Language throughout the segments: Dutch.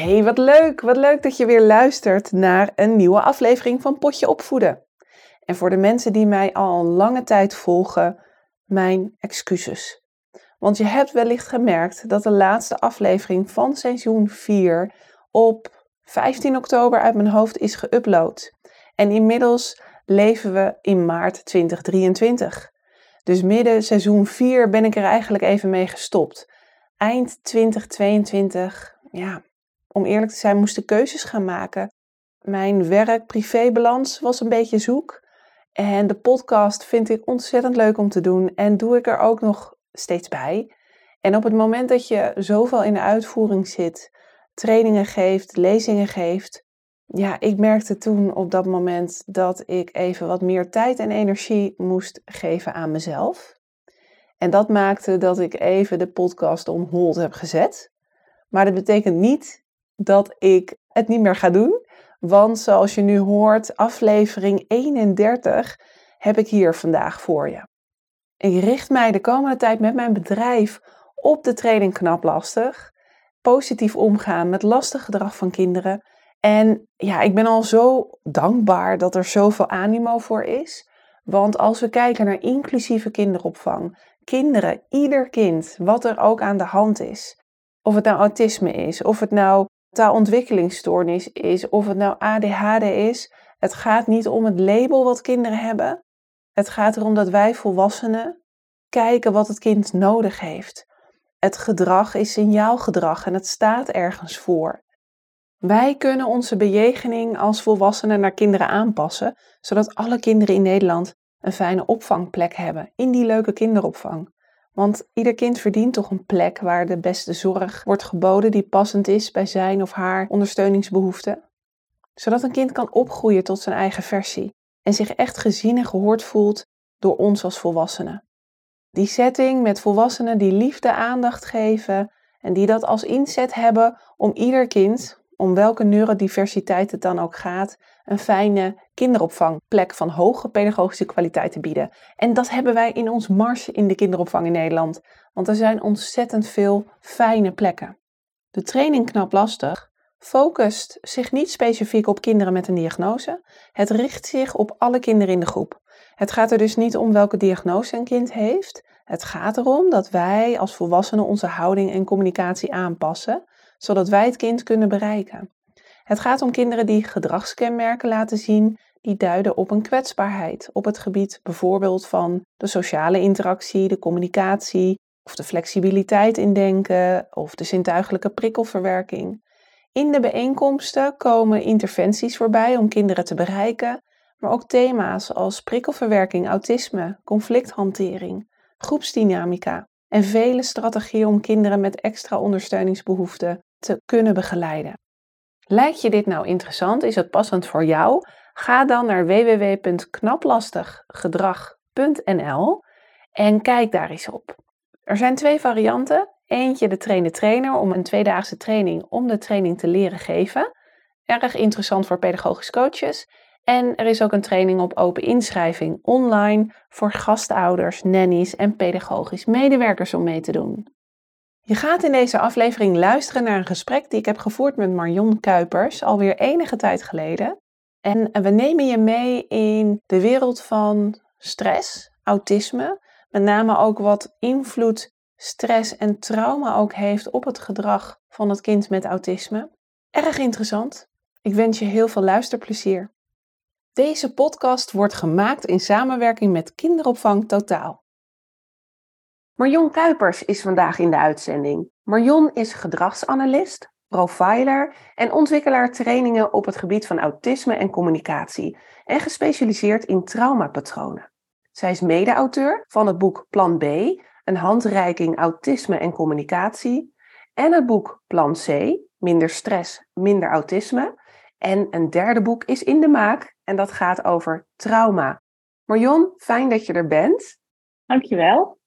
Hey, wat leuk! Wat leuk dat je weer luistert naar een nieuwe aflevering van Potje Opvoeden. En voor de mensen die mij al een lange tijd volgen, mijn excuses. Want je hebt wellicht gemerkt dat de laatste aflevering van seizoen 4 op 15 oktober uit mijn hoofd is geüpload. En inmiddels leven we in maart 2023. Dus midden seizoen 4 ben ik er eigenlijk even mee gestopt. Eind 2022, ja, om eerlijk te zijn, moest ik keuzes gaan maken. Mijn werk-privébalans was een beetje zoek. En de podcast vind ik ontzettend leuk om te doen en doe ik er ook nog steeds bij. En op het moment dat je zoveel in de uitvoering zit, trainingen geeft, lezingen geeft, ja, ik merkte toen op dat moment dat ik even wat meer tijd en energie moest geven aan mezelf. En dat maakte dat ik even de podcast on hold heb gezet. Maar dat betekent niet dat ik het niet meer ga doen. Want zoals je nu hoort, aflevering 31 heb ik hier vandaag voor je. Ik richt mij de komende tijd met mijn bedrijf op de training Knap Lastig. Positief omgaan met lastig gedrag van kinderen. En ja, ik ben al zo dankbaar dat er zoveel animo voor is. Want als we kijken naar inclusieve kinderopvang, kinderen, ieder kind, wat er ook aan de hand is. Of het nou autisme is, of het nou taalontwikkelingsstoornis is, of het nou ADHD is. Het gaat niet om het label wat kinderen hebben. Het gaat erom dat wij volwassenen kijken wat het kind nodig heeft. Het gedrag is signaalgedrag en het staat ergens voor. Wij kunnen onze bejegening als volwassenen naar kinderen aanpassen, zodat alle kinderen in Nederland een fijne opvangplek hebben in die leuke kinderopvang. Want ieder kind verdient toch een plek waar de beste zorg wordt geboden die passend is bij zijn of haar ondersteuningsbehoeften. Zodat een kind kan opgroeien tot zijn eigen versie en zich echt gezien en gehoord voelt door ons als volwassenen. Die setting met volwassenen die liefde aandacht geven en die dat als inzet hebben om ieder kind, om welke neurodiversiteit het dan ook gaat, een fijne kinderopvangplek van hoge pedagogische kwaliteit te bieden. En dat hebben wij in ons mars in de kinderopvang in Nederland, want er zijn ontzettend veel fijne plekken. De training Knap Lastig focust zich niet specifiek op kinderen met een diagnose. Het richt zich op alle kinderen in de groep. Het gaat er dus niet om welke diagnose een kind heeft. Het gaat erom dat wij als volwassenen onze houding en communicatie aanpassen, zodat wij het kind kunnen bereiken. Het gaat om kinderen die gedragskenmerken laten zien die duiden op een kwetsbaarheid op het gebied bijvoorbeeld van de sociale interactie, de communicatie of de flexibiliteit in denken of de zintuigelijke prikkelverwerking. In de bijeenkomsten komen interventies voorbij om kinderen te bereiken, maar ook thema's als prikkelverwerking, autisme, conflicthantering, groepsdynamica en vele strategieën om kinderen met extra ondersteuningsbehoeften te kunnen begeleiden. Lijkt je dit nou interessant? Is het passend voor jou? Ga dan naar www.knaplastiggedrag.nl en kijk daar eens op. Er zijn twee varianten. Eentje de trainer trainer om een tweedaagse training om de training te leren geven. Erg interessant voor pedagogisch coaches. En er is ook een training op open inschrijving online voor gastouders, nannies en pedagogisch medewerkers om mee te doen. Je gaat in deze aflevering luisteren naar een gesprek die ik heb gevoerd met Marion Kuipers alweer enige tijd geleden. En we nemen je mee in de wereld van stress, autisme, met name ook wat invloed stress en trauma ook heeft op het gedrag van het kind met autisme. Erg interessant. Ik wens je heel veel luisterplezier. Deze podcast wordt gemaakt in samenwerking met Kinderopvang Totaal. Marion Kuipers is vandaag in de uitzending. Marion is gedragsanalist, profiler en ontwikkelaar trainingen op het gebied van autisme en communicatie en gespecialiseerd in traumapatronen. Zij is mede-auteur van het boek Plan B, een handreiking autisme en communicatie en het boek Plan C, minder stress, minder autisme. En een derde boek is in de maak en dat gaat over trauma. Marion, fijn dat je er bent. Dankjewel.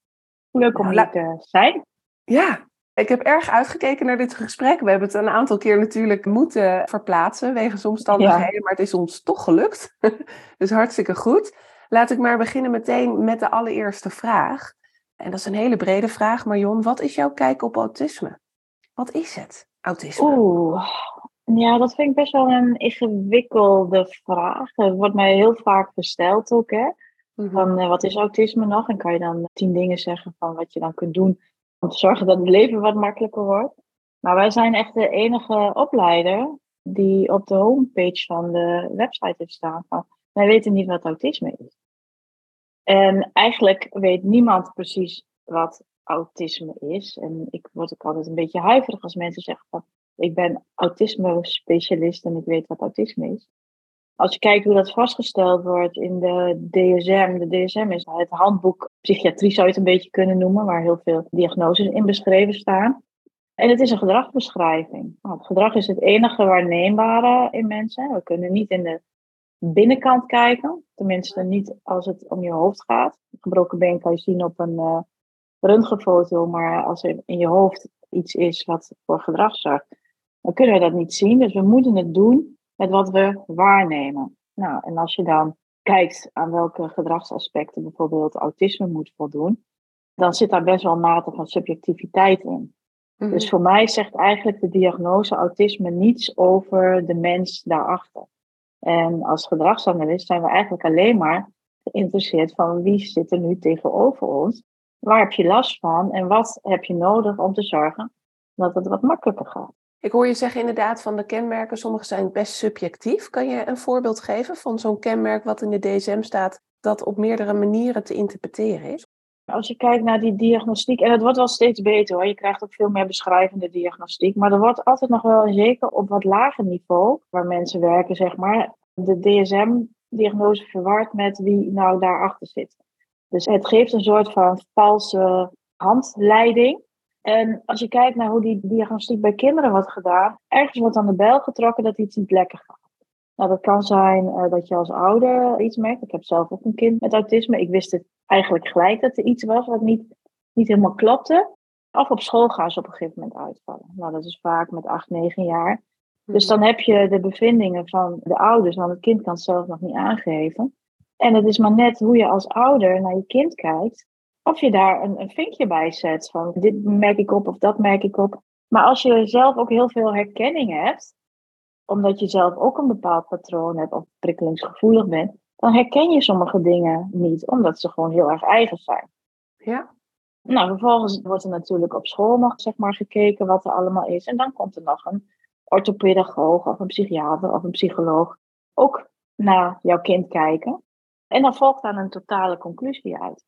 Leuk om nou, hier te zijn. Ja, ik heb erg uitgekeken naar dit gesprek. We hebben het een aantal keer natuurlijk moeten verplaatsen wegens omstandigheden, maar het is ons toch gelukt. dus hartstikke goed. Laat ik maar beginnen meteen met de allereerste vraag. En dat is een hele brede vraag, Marion. Wat is jouw kijk op autisme? Wat is het, autisme? Oeh, ja, dat vind ik best wel een ingewikkelde vraag. Het wordt mij heel vaak gesteld ook, hè. Mhm. Van, uh, wat is autisme nog? En kan je dan tien dingen zeggen van wat je dan kunt doen om te zorgen dat het leven wat makkelijker wordt. Maar wij zijn echt de enige opleider die op de homepage van de website heeft staan van wij weten niet wat autisme is. En eigenlijk weet niemand precies wat autisme is. En ik word ook altijd een beetje huiverig als mensen zeggen van ik ben autisme-specialist en ik weet wat autisme is. Als je kijkt hoe dat vastgesteld wordt in de DSM, de DSM is het handboek psychiatrie zou je het een beetje kunnen noemen, waar heel veel diagnoses in beschreven staan. En het is een gedragsbeschrijving. Nou, het gedrag is het enige waarneembare in mensen. We kunnen niet in de binnenkant kijken, tenminste niet als het om je hoofd gaat. Een gebroken been kan je zien op een uh, röntgenfoto, maar als er in je hoofd iets is wat voor gedrag zorgt, dan kunnen we dat niet zien. Dus we moeten het doen met wat we waarnemen. Nou, en als je dan kijkt aan welke gedragsaspecten bijvoorbeeld autisme moet voldoen, dan zit daar best wel een mate van subjectiviteit in. Mhm. Dus voor mij zegt eigenlijk de diagnose autisme niets over de mens daarachter. En als gedragsanalist zijn we eigenlijk alleen maar geïnteresseerd van wie zit er nu tegenover ons, waar heb je last van en wat heb je nodig om te zorgen dat het wat makkelijker gaat. Ik hoor je zeggen inderdaad van de kenmerken, sommige zijn best subjectief. Kan je een voorbeeld geven van zo'n kenmerk wat in de DSM staat, dat op meerdere manieren te interpreteren is? Als je kijkt naar die diagnostiek, en het wordt wel steeds beter hoor, je krijgt ook veel meer beschrijvende diagnostiek, maar er wordt altijd nog wel, zeker op wat lager niveau, waar mensen werken, zeg maar, de DSM-diagnose verward met wie nou daarachter zit. Dus het geeft een soort van valse handleiding en als je kijkt naar hoe die diagnostiek bij kinderen wordt gedaan, ergens wordt aan de bel getrokken dat iets niet lekker gaat. Nou, dat kan zijn uh, dat je als ouder iets merkt. Ik heb zelf ook een kind met autisme. Ik wist het eigenlijk gelijk dat er iets was wat niet, niet helemaal klopte. Of op school gaan ze op een gegeven moment uitvallen. Nou, dat is vaak met 8, 9 jaar. Dus dan heb je de bevindingen van de ouders, want het kind kan het zelf nog niet aangeven. En het is maar net hoe je als ouder naar je kind kijkt of je daar een, een vinkje bij zet van dit merk ik op of dat merk ik op. Maar als je zelf ook heel veel herkenning hebt, omdat je zelf ook een bepaald patroon hebt of prikkelingsgevoelig bent, dan herken je sommige dingen niet, omdat ze gewoon heel erg eigen zijn. Ja. Nou, vervolgens wordt er natuurlijk op school nog zeg maar, gekeken wat er allemaal is. En dan komt er nog een orthopedagoog of een psychiater of een psycholoog ook naar jouw kind kijken. En dan volgt dan een totale conclusie uit.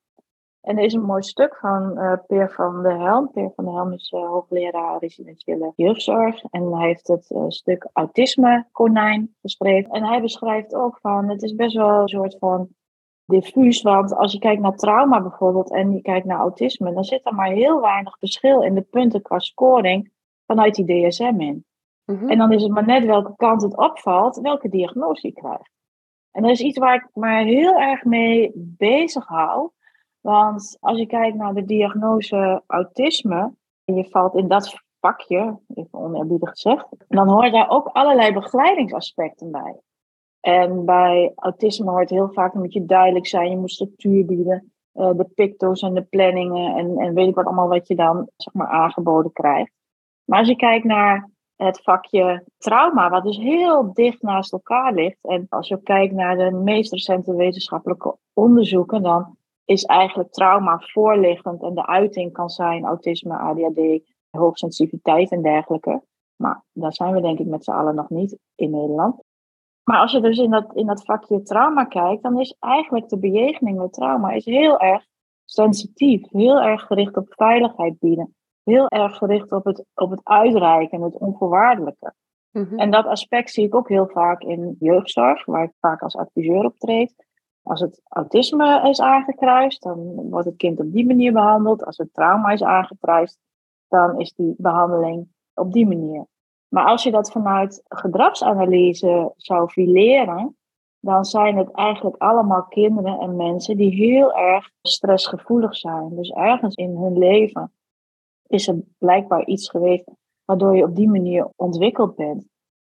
En er is een mooi stuk van uh, Peer van der Helm. Peer van der Helm is uh, hoogleraar residentiële jeugdzorg. En hij heeft het uh, stuk autisme konijn geschreven. En hij beschrijft ook van, het is best wel een soort van diffuus. Want als je kijkt naar trauma bijvoorbeeld en je kijkt naar autisme, dan zit er maar heel weinig verschil in de punten qua scoring vanuit die DSM in. Mhm. En dan is het maar net welke kant het opvalt, welke diagnose je krijgt. En dat is iets waar ik maar heel erg mee bezig hou. Want als je kijkt naar de diagnose autisme, en je valt in dat vakje, even oneerbiedig gezegd, dan horen daar ook allerlei begeleidingsaspecten bij. En bij autisme hoort heel vaak een beetje duidelijk zijn, je moet structuur bieden, uh, de picto's en de planningen en, en weet ik wat allemaal wat je dan zeg maar aangeboden krijgt. Maar als je kijkt naar het vakje trauma, wat dus heel dicht naast elkaar ligt. En als je kijkt naar de meest recente wetenschappelijke onderzoeken, dan is eigenlijk trauma voorliggend en de uiting kan zijn autisme, ADHD, hoogsensitiviteit en dergelijke. Maar daar zijn we denk ik met z'n allen nog niet in Nederland. Maar als je dus in dat, in dat vakje trauma kijkt, dan is eigenlijk de bejegening met trauma is heel erg sensitief, heel erg gericht op veiligheid bieden, heel erg gericht op het, op het uitreiken, het onvoorwaardelijke. Mhm. En dat aspect zie ik ook heel vaak in jeugdzorg, waar ik vaak als adviseur optreed. Als het autisme is aangekruist, dan wordt het kind op die manier behandeld. Als het trauma is aangekruist, dan is die behandeling op die manier. Maar als je dat vanuit gedragsanalyse zou fileren, dan zijn het eigenlijk allemaal kinderen en mensen die heel erg stressgevoelig zijn. Dus ergens in hun leven is er blijkbaar iets geweest waardoor je op die manier ontwikkeld bent.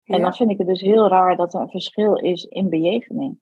En dan vind ik het dus heel raar dat er een verschil is in bejegening.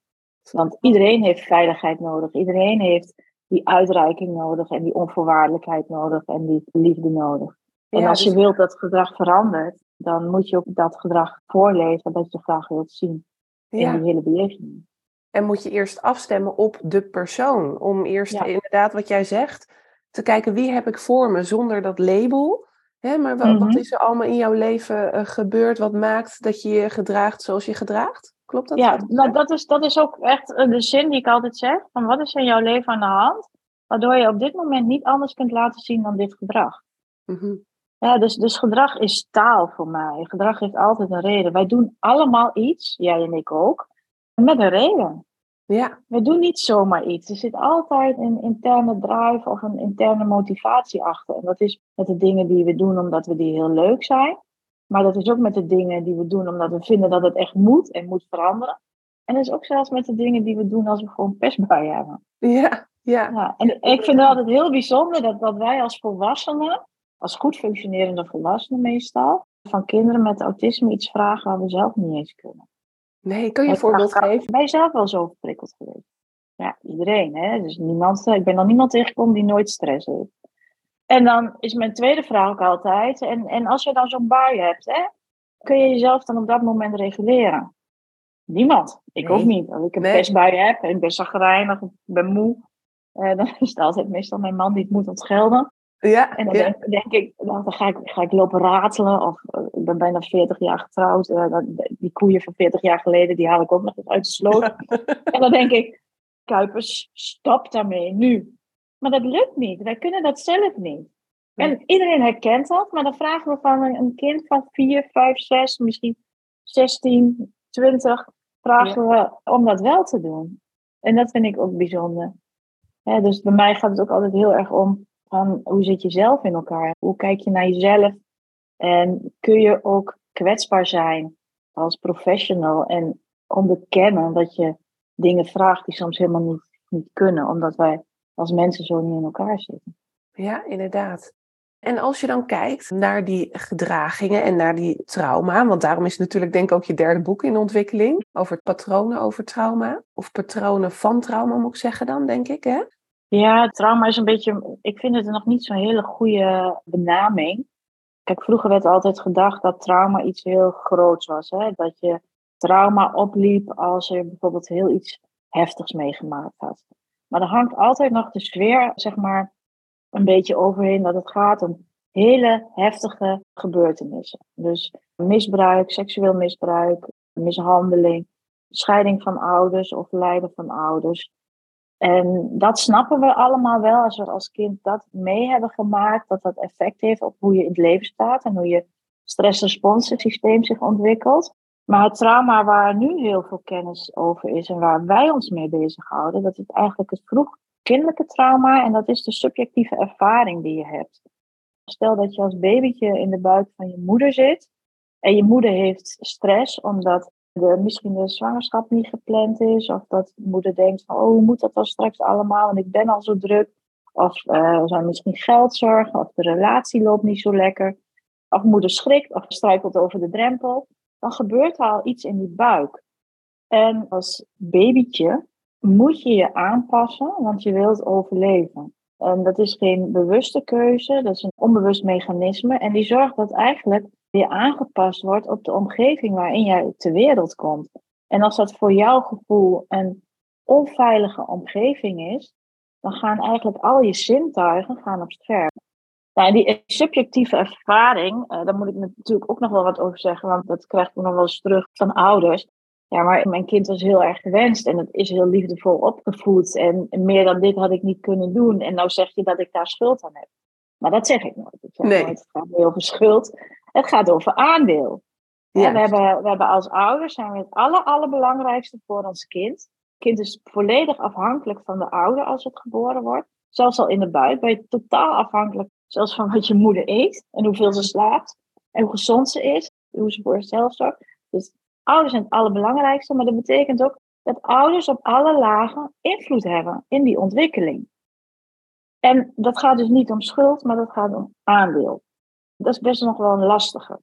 Want iedereen heeft veiligheid nodig. Iedereen heeft die uitreiking nodig en die onvoorwaardelijkheid nodig en die liefde nodig. En als je dus wilt dat gedrag verandert, dan moet je ook dat gedrag voorlezen dat je graag wilt zien in die hele bejeging. En moet je eerst afstemmen op de persoon. Om eerst inderdaad wat jij zegt, te kijken wie heb ik voor me zonder dat label. Hè, maar wat, wat, mhm. is er allemaal in jouw leven uh, gebeurd wat maakt dat je je gedraagt zoals je gedraagt? Klopt dat? Ja, nou, dat, is, dat is ook echt eh, de zin die ik altijd zeg. Van wat is in jouw leven aan de hand? Waardoor je op dit moment niet anders kunt laten zien dan dit gedrag. Mm ja, dus, dus gedrag is taal voor mij. Gedrag heeft altijd een reden. Wij doen allemaal iets, jij en ik ook, met een reden. Ja. We doen niet zomaar iets. Er zit altijd een interne drive of een interne motivatie achter. En dat is met de dingen die we doen omdat we die heel leuk zijn. Maar dat is ook met de dingen die we doen omdat we vinden dat het echt moet en moet veranderen. En dat is ook zelfs met de dingen die we doen als we gewoon pestbuien hebben. Ja, ja. ja en ik vind het altijd heel bijzonder dat, dat wij als volwassenen als goed functionerende volwassenen meestal, van kinderen met autisme iets vragen waar we zelf niet eens kunnen. Nee, kun je een voorbeeld geven? Ben je zelf wel zo verprikkeld geweest? Ja, iedereen. Hè? Dus niemand, ik ben nog niemand tegengekomen die nooit stress heeft. En dan is mijn tweede vraag ook altijd, en, en als je dan zo'n bui hebt, hè, kun je jezelf dan op dat moment reguleren? Niemand. Ik ook niet. Als ik een nee. pestbui heb en ik ben zagrijnig, ik ben moe, eh, dan is het altijd meestal mijn man die het moet ontgelden. Ja, en dan denk, denk, ik, dan ga ik, ga ik lopen ratelen. Of eh, ik ben bijna 40 jaar getrouwd. Uh, die koeien van 40 jaar geleden, die haal ik ook nog eens uit de sloot. En dan denk ik, Kuipers, stop daarmee, nu. Maar dat lukt niet. Wij kunnen dat zelf niet. En iedereen herkent dat, maar dan vragen we van een, kind van 4, 5, 6, misschien 16, 20, vragen we om dat wel te doen. En dat vind ik ook bijzonder. dus bij mij gaat het ook altijd heel erg om van hoe zit je zelf in elkaar? Hoe kijk je naar jezelf? En kun je ook kwetsbaar zijn als professional en onderkennen dat je dingen vraagt die soms helemaal niet, niet kunnen, omdat wij als mensen zo niet in elkaar zitten. Ja, inderdaad. En als je dan kijkt naar die gedragingen en naar die trauma, want daarom is natuurlijk denk ik ook je derde boek in ontwikkeling, over patronen over trauma, of patronen van trauma moet ik zeggen dan, denk ik, hè? Ja, trauma is een beetje, ik vind het nog niet zo'n hele goede benaming. Kijk, vroeger werd altijd gedacht dat trauma iets heel groots was. Hè? Dat je trauma opliep als je bijvoorbeeld heel iets heftigs meegemaakt had. Maar er hangt altijd nog de sfeer, zeg maar, een beetje overheen dat het gaat om hele heftige gebeurtenissen. Dus misbruik, seksueel misbruik, mishandeling, scheiding van ouders of lijden van ouders. En dat snappen we allemaal wel als we als kind dat mee hebben gemaakt, dat dat effect heeft op hoe je in het leven staat en hoe je stressresponssysteem zich ontwikkelt. Maar het trauma waar nu heel veel kennis over is en waar wij ons mee bezighouden, dat is eigenlijk het vroeg kinderlijke trauma en dat is de subjectieve ervaring die je hebt. Stel dat je als babytje in de buik van je moeder zit en je moeder heeft stress omdat de, misschien de zwangerschap niet gepland is. Of dat moeder denkt van, oh, hoe moet dat dan straks allemaal? En ik ben al zo druk. Of uh, er zijn misschien geldzorgen. Of de relatie loopt niet zo lekker. Of moeder schrikt of struikelt over de drempel. Dan gebeurt er al iets in die buik. En als babytje moet je je aanpassen, want je wilt overleven. En dat is geen bewuste keuze, dat is een onbewust mechanisme. En die zorgt dat eigenlijk weer aangepast wordt op de omgeving waarin jij ter wereld komt. En als dat voor jouw gevoel een onveilige omgeving is, dan gaan eigenlijk al je zintuigen gaan op scherp. Nou, die subjectieve ervaring, uh, daar moet ik natuurlijk ook nog wel wat over zeggen, want dat krijg ik nog wel eens terug van ouders. Ja, maar mijn kind was heel erg gewenst en het is heel liefdevol opgevoed. En meer dan dit had ik niet kunnen doen. En nou zeg je dat ik daar schuld aan heb. Maar dat zeg ik nooit. Ik zeg nee. nooit, het gaat niet over schuld. Het gaat over aandeel. we, hebben, we hebben als ouders zijn we het aller, allerbelangrijkste voor ons kind. kind is volledig afhankelijk van de ouder als het geboren wordt. Zelfs al in de buik ben je totaal afhankelijk, zelfs van wat je moeder eet en hoeveel ze slaapt en hoe gezond ze is, hoe ze voor zichzelf zorgt. Dus ouders zijn het allerbelangrijkste, maar dat betekent ook dat ouders op alle lagen invloed hebben in die ontwikkeling. En dat gaat dus niet om schuld, maar dat gaat om aandeel. Dat is best nog wel een lastige.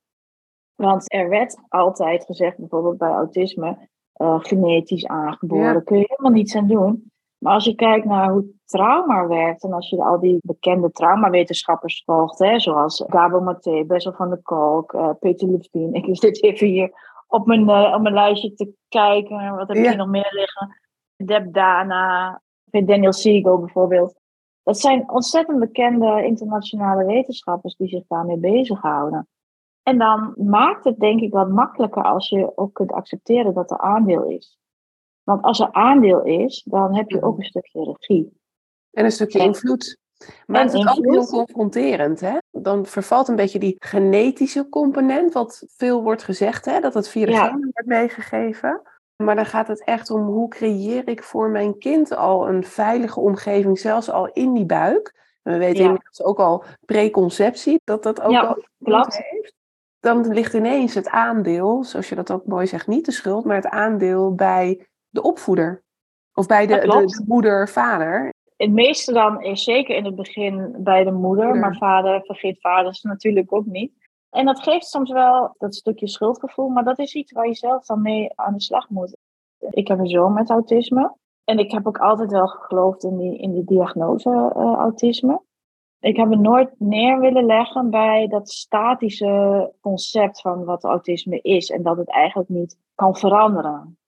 Want er werd altijd gezegd, bijvoorbeeld bij autisme, uh, genetisch aangeboren, ja. kun je helemaal niets aan doen. Maar als je kijkt naar hoe trauma werkt en als je al die bekende traumawetenschappers volgt, hè, zoals Gabo Maté, Bessel van der Kolk, uh, Peter Levine, ik zit even hier op mijn, uh, op mijn lijstje te kijken, wat heb je nog meer liggen? Deb Dana, Daniel Siegel bijvoorbeeld. Dat zijn ontzettend bekende internationale wetenschappers die zich daarmee bezighouden. En dan maakt het denk ik wat makkelijker als je ook kunt accepteren dat er aandeel is. Want als er aandeel is, dan heb je ook een stukje regie. En een stukje invloed. Maar het is ook heel confronterend. Hè? Dan vervalt een beetje die genetische component, wat veel wordt gezegd, hè? dat het via de ja. genen wordt meegegeven. Maar dan gaat het echt om hoe creëer ik voor mijn kind al een veilige omgeving, zelfs al in die buik. we weten ja. inmiddels ook al preconceptie, dat dat ook ja, al heeft. Dan ligt ineens het aandeel, zoals je dat ook mooi zegt, niet de schuld, maar het aandeel bij de opvoeder. Of bij de, de, de moeder, vader. Het meeste dan is zeker in het begin bij de moeder, moeder. maar vader vergeet vaders natuurlijk ook niet. En dat geeft soms wel dat stukje schuldgevoel, maar dat is iets waar je zelf dan mee aan de slag moet. Ik heb een zoon met autisme. En ik heb ook altijd wel geloofd in die, in die diagnose uh, autisme. Ik heb me nooit neer willen leggen bij dat statische concept van wat autisme is en dat het eigenlijk niet kan veranderen.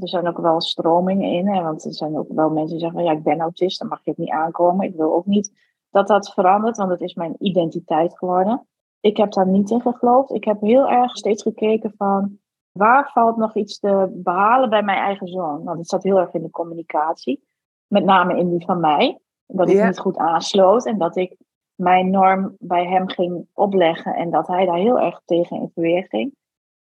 Er zijn ook wel stromingen in, hè, want er zijn ook wel mensen die zeggen: ja, ik ben autist, dan mag je het niet aankomen. Ik wil ook niet dat dat verandert, want het is mijn identiteit geworden ik heb daar niet in geloofd. Ik heb heel erg steeds gekeken van waar valt nog iets te behalen bij mijn eigen zoon. Want het zat heel erg in de communicatie. Met name in die van mij. Dat ik niet goed aansloot en dat ik mijn norm bij hem ging opleggen en dat hij daar heel erg tegen in verweer ging. Ik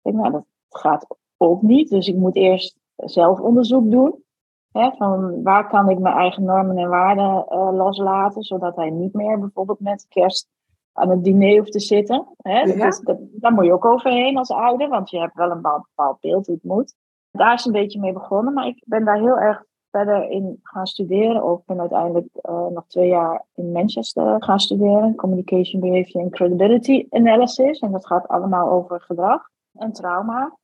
denk, nou, dat gaat ook niet. Dus ik moet eerst zelf onderzoek doen. Hè, van waar kan ik mijn eigen normen en waarden uh, loslaten, zodat hij niet meer bijvoorbeeld met kerst aan het diner hoeft te zitten. Hè? Ja. Dat daar moet je ook overheen als ouder, want je hebt wel een bepaald beeld hoe het moet. Daar is een beetje mee begonnen, maar ik ben daar heel erg verder in gaan studeren. Ook ben uiteindelijk uh, nog twee jaar in Manchester gaan studeren. Communication Behavior and Credibility Analysis. En dat gaat allemaal over gedrag en trauma.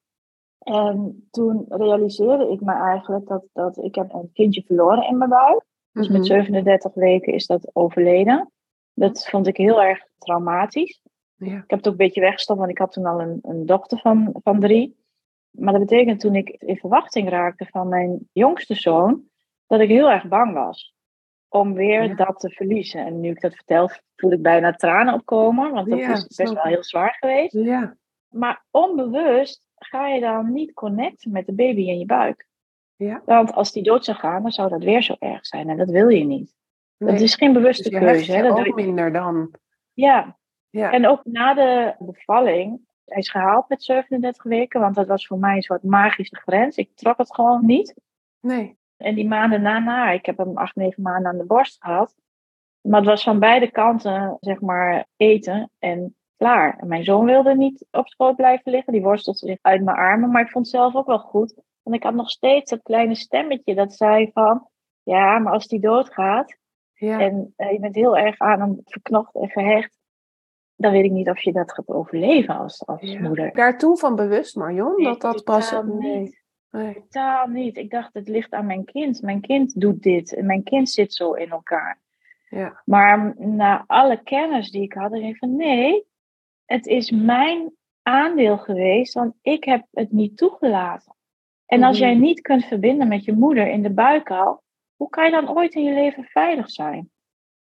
En toen realiseerde ik me eigenlijk dat, dat ik heb een kindje verloren in mijn buik. Dus met 37 weken is dat overleden. Dat vond ik heel erg traumatisch. Ja. Ik heb het ook een beetje weggestopt, want ik had toen al een, een dochter van, van drie. Maar dat betekent toen ik in verwachting raakte van mijn jongste zoon, dat ik heel erg bang was om weer dat te verliezen. En nu ik dat vertel, voel ik bijna tranen opkomen, want dat ja, is best wel heel zwaar geweest. Ja. Maar onbewust ga je dan niet connecten met de baby in je buik. Ja. Want als die dood zou gaan, dan zou dat weer zo erg zijn. En dat wil je niet. Nee. Dat is geen bewuste dus keuze. Hè? Dat ook minder dan. Ja. ja. En ook na de bevalling, hij is gehaald met 37 weken, want dat was voor mij een soort magische grens. Ik trok het gewoon niet. Nee. En die maanden daarna, ik heb hem acht, negen maanden aan de borst gehad. Maar het was van beide kanten, zeg maar, eten en klaar. En mijn zoon wilde niet op schoot blijven liggen. Die worstelde zich uit mijn armen. Maar ik vond het zelf ook wel goed. Want ik had nog steeds dat kleine stemmetje dat zei van... Ja, maar als die doodgaat, ja. En uh, je bent heel erg aan hem verknocht en gehecht. Dan weet ik niet of je dat gaat overleven als, als ja. moeder. Daar toen van bewust, Marion? Nee, dat dat pas. Niet. Nee. Totaal niet. Ik dacht, het ligt aan mijn kind. Mijn kind doet dit. En mijn kind zit zo in elkaar. Ja. Maar na alle kennis die ik had, dacht ik van nee, het is mijn aandeel geweest, want ik heb het niet toegelaten. En als Mhm. jij niet kunt verbinden met je moeder in de buik al, hoe kan je dan ooit in je leven veilig zijn?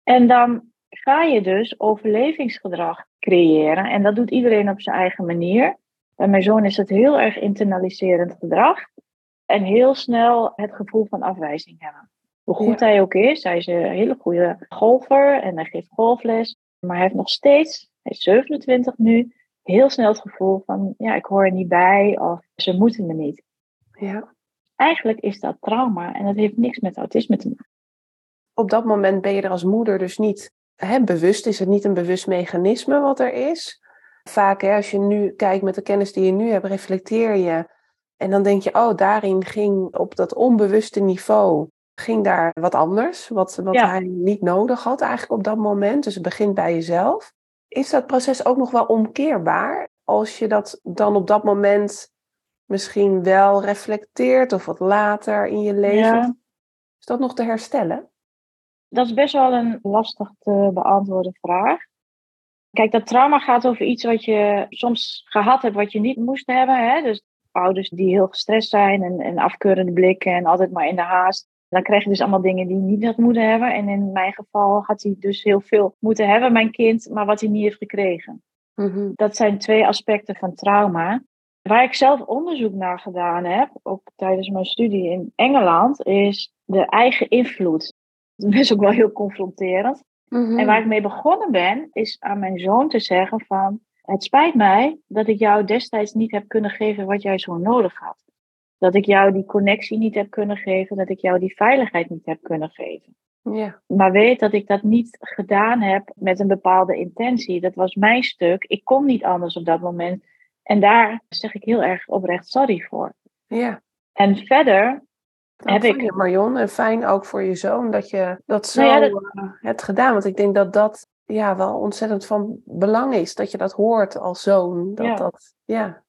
En dan ga je dus overlevingsgedrag creëren. En dat doet iedereen op zijn eigen manier. Bij mijn zoon is het heel erg internaliserend gedrag. En heel snel het gevoel van afwijzing hebben. Hoe goed Ja. hij ook is, hij is een hele goede golfer en hij geeft golfles. Maar hij heeft nog steeds, hij is 27 nu, heel snel het gevoel van, ja, ik hoor er niet bij of ze moeten me niet. Ja. eigenlijk is dat trauma en dat heeft niks met autisme te maken. Op dat moment ben je er als moeder dus niet hè, bewust, is het niet een bewust mechanisme wat er is. Vaak hè, als je nu kijkt met de kennis die je nu hebt, reflecteer je en dan denk je, oh, daarin ging op dat onbewuste niveau, ging daar wat anders, wat, wat hij niet nodig had eigenlijk op dat moment. Dus het begint bij jezelf. Is dat proces ook nog wel omkeerbaar? Als je dat dan op dat moment misschien wel reflecteert of wat later in je leven. Is dat nog te herstellen? Dat is best wel een lastig te beantwoorden vraag. Kijk, dat trauma gaat over iets wat je soms gehad hebt, wat je niet moest hebben. Hè? Dus ouders die heel gestrest zijn en, en afkeurende blikken en altijd maar in de haast. Dan krijg je dus allemaal dingen die hij niet had moeten hebben. En in mijn geval had hij dus heel veel moeten hebben, mijn kind, maar wat hij niet heeft gekregen. Mhm. Dat zijn twee aspecten van trauma. Waar ik zelf onderzoek naar gedaan heb, ook tijdens mijn studie in Engeland, is de eigen invloed. Dat is ook wel heel confronterend. Mhm. En waar ik mee begonnen ben, is aan mijn zoon te zeggen van, het spijt mij dat ik jou destijds niet heb kunnen geven wat jij zo nodig had. Dat ik jou die connectie niet heb kunnen geven, dat ik jou die veiligheid niet heb kunnen geven. Ja. Maar weet dat ik dat niet gedaan heb met een bepaalde intentie. Dat was mijn stuk. Ik kon niet anders op dat moment. En daar zeg ik heel erg oprecht sorry voor. Ja. En verder heb ik. Je, Marion, en fijn ook voor je zoon dat je dat zo nou hebt gedaan. Want ik denk dat dat ja, wel ontzettend van belang is. Dat je dat hoort als zoon. Dat, ja. Dat, ja.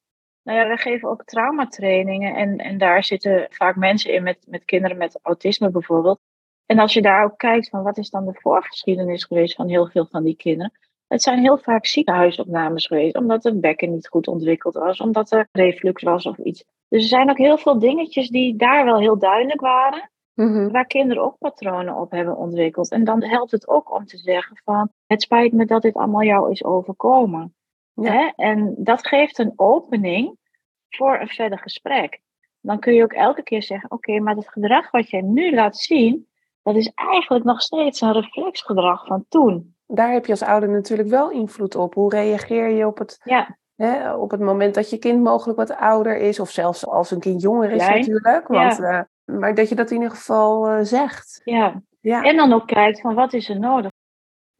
Nou ja, we geven ook traumatrainingen. En, en daar zitten vaak mensen in met, met kinderen met autisme bijvoorbeeld. En als je daar ook kijkt van wat is dan de voorgeschiedenis geweest van heel veel van die kinderen. Het zijn heel vaak ziekenhuisopnames geweest, omdat de bekken niet goed ontwikkeld was, omdat er reflux was of iets. Dus er zijn ook heel veel dingetjes die daar wel heel duidelijk waren, mhm. waar kinderen ook patronen op hebben ontwikkeld. En dan helpt het ook om te zeggen van, het spijt me dat dit allemaal jou is overkomen. Hè? En dat geeft een opening voor een verder gesprek. Dan kun je ook elke keer zeggen, oké, maar het gedrag wat jij nu laat zien, dat is eigenlijk nog steeds een reflexgedrag van toen. Daar heb je als ouder natuurlijk wel invloed op. Hoe reageer je op het, ja. hè, op het moment dat je kind mogelijk wat ouder is, of zelfs als een kind jonger is natuurlijk. Want, ja. uh, maar dat je dat in ieder geval uh, zegt. Ja. ja. En dan ook kijkt van wat is er nodig.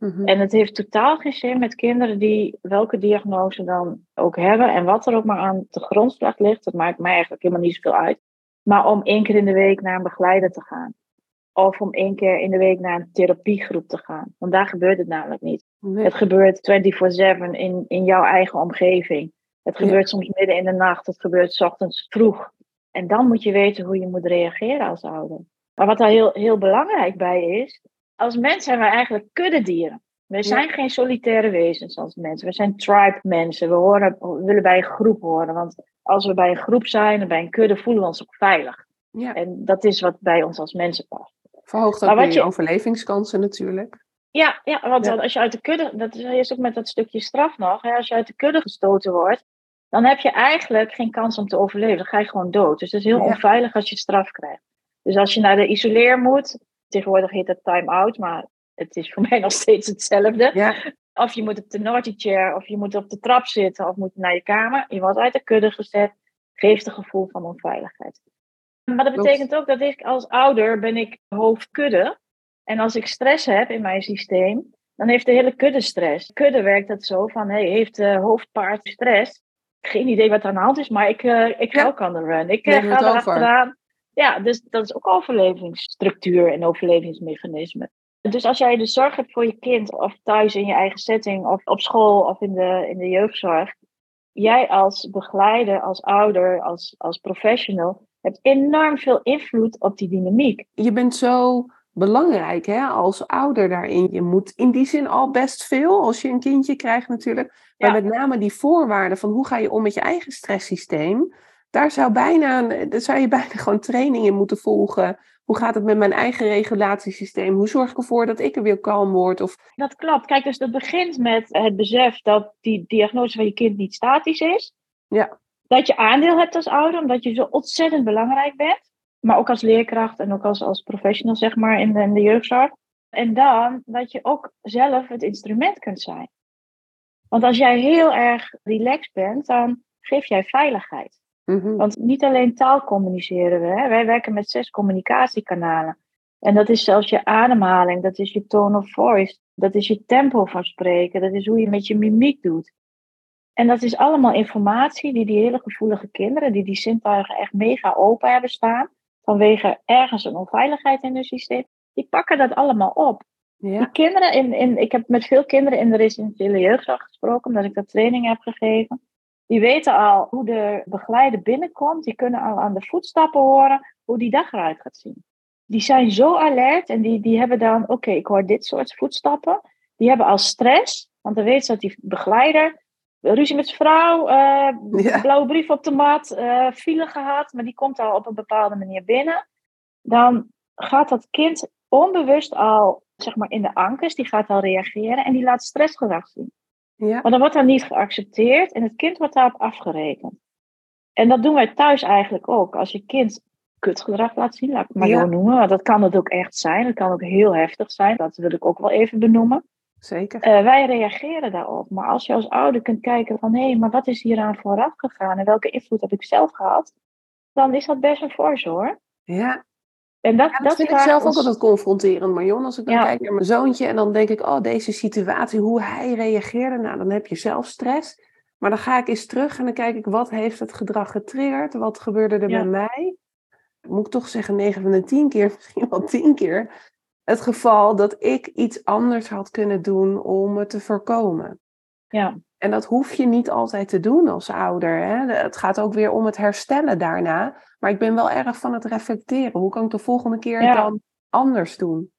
Mm En het heeft totaal geen zin met kinderen die welke diagnose dan ook hebben en wat er ook maar aan de grondslag ligt. Dat maakt mij eigenlijk helemaal niet zoveel uit. Maar om één keer in de week naar een begeleider te gaan. Of om één keer in de week naar een therapiegroep te gaan. Want daar gebeurt het namelijk niet. Het gebeurt 24-7 in, in jouw eigen omgeving. Het gebeurt soms midden in de nacht. Het gebeurt s ochtends vroeg. En dan moet je weten hoe je moet reageren als ouder. Maar wat daar heel, heel belangrijk bij is. Als mens zijn wij eigenlijk kuddedieren. We zijn geen solitaire wezens als mensen. We zijn tribe mensen. We, horen, we willen bij een groep horen. Want als we bij een groep zijn en bij een kudde voelen we ons ook veilig. Ja. En dat is wat bij ons als mensen past. Verhoogt ook je overlevingskansen natuurlijk. Ja, ja want als je uit de kudde, dat is ook met dat stukje straf nog, hè, als je uit de kudde gestoten wordt, dan heb je eigenlijk geen kans om te overleven. Dan ga je gewoon dood. Dus het is heel onveilig als je straf krijgt. Dus als je naar de isoleer moet, tegenwoordig heet dat time-out, maar het is voor mij nog steeds hetzelfde. Ja. Of je moet op de naughty chair, of je moet op de trap zitten, of moet naar je kamer. Je wordt uit de kudde gezet. Geeft een gevoel van onveiligheid. Maar dat betekent ook dat ik als ouder ben ik hoofdkudde. En als ik stress heb in mijn systeem, dan heeft de hele kudde stress. Kudde werkt dat zo van, hey, heeft de hoofdpaard stress? Geen idee wat er aan de hand is, maar ik, uh, ik ga ook aan de run. Ik uh, ga er achteraan. Ja, dus dat is ook overlevingsstructuur en overlevingsmechanisme. Dus als jij de zorg hebt voor je kind, of thuis in je eigen setting, of op school of in de, in de jeugdzorg, jij als begeleider, als ouder, als, als professional, hebt enorm veel invloed op die dynamiek. Je bent zo belangrijk hè, als ouder daarin. Je moet in die zin al best veel als je een kindje krijgt natuurlijk. Maar met name die voorwaarden van hoe ga je om met je eigen stresssysteem. Daar zou, bijna, daar zou je bijna gewoon trainingen moeten volgen. Hoe gaat het met mijn eigen regulatiesysteem? Hoe zorg ik ervoor dat ik er weer kalm word? Of... Dat klopt. Kijk, dus dat begint met het besef dat die diagnose van je kind niet statisch is. Ja dat je aandeel hebt als ouder, omdat je zo ontzettend belangrijk bent. Maar ook als leerkracht en ook als, als professional, zeg maar, in de, in de jeugdzorg. En dan dat je ook zelf het instrument kunt zijn. Want als jij heel erg relaxed bent, dan geef jij veiligheid. Mhm. Want niet alleen taal communiceren we. Hè? Wij werken met zes communicatiekanalen. En dat is zelfs je ademhaling, dat is je tone of voice, dat is je tempo van spreken, dat is hoe je met je mimiek doet. En dat is allemaal informatie die die hele gevoelige kinderen, die die zintuigen echt mega open hebben staan, vanwege ergens een onveiligheid in hun systeem, die pakken dat allemaal op. Die Ja. kinderen, in, in, ik heb met veel kinderen in de residentiële jeugdzorg gesproken, omdat ik dat training heb gegeven. Die weten al hoe de begeleider binnenkomt. Die kunnen al aan de voetstappen horen hoe die dag eruit gaat zien. Die zijn zo alert en die, die hebben dan, oké, ik hoor dit soort voetstappen. Die hebben al stress, want dan weet ze dat die begeleider ruzie met zijn vrouw, eh, Ja. blauwe brief op de mat, eh file gehad, maar die komt al op een bepaalde manier binnen. Dan gaat dat kind onbewust al, zeg maar, in de ankers, die gaat al reageren en die laat stressgedrag zien. Ja. Maar dan wordt dat niet geaccepteerd en het kind wordt daarop afgerekend. En dat doen wij thuis eigenlijk ook. Als je kind kutgedrag laat zien, laat ik het maar Ja. zo noemen. Want dat kan het ook echt zijn. Dat kan ook heel heftig zijn. Dat wil ik ook wel even benoemen. Zeker. Eh, wij reageren daarop. Maar als je als ouder kunt kijken van... hé, maar wat is hieraan vooraf gegaan? En welke invloed heb ik zelf gehad? Dan is dat best een force hoor. Ja. En dat, Ja, dat vind ik zelf ook altijd confronterend, Marion. Als ik dan Ja. kijk naar mijn zoontje en dan denk ik, oh, deze situatie, hoe hij reageerde, nou, dan heb je zelf stress. Maar dan ga ik eens terug en dan kijk ik, wat heeft het gedrag getriggerd? Wat gebeurde er Ja. bij mij? Moet ik toch zeggen, 9 van de 10 keer, misschien wel 10 keer, het geval dat ik iets anders had kunnen doen om het te voorkomen. Ja, En dat hoef je niet altijd te doen als ouder. Hè? Het gaat ook weer om het herstellen daarna. Maar ik ben wel erg van het reflecteren. Hoe kan ik de volgende keer Ja. dan anders doen?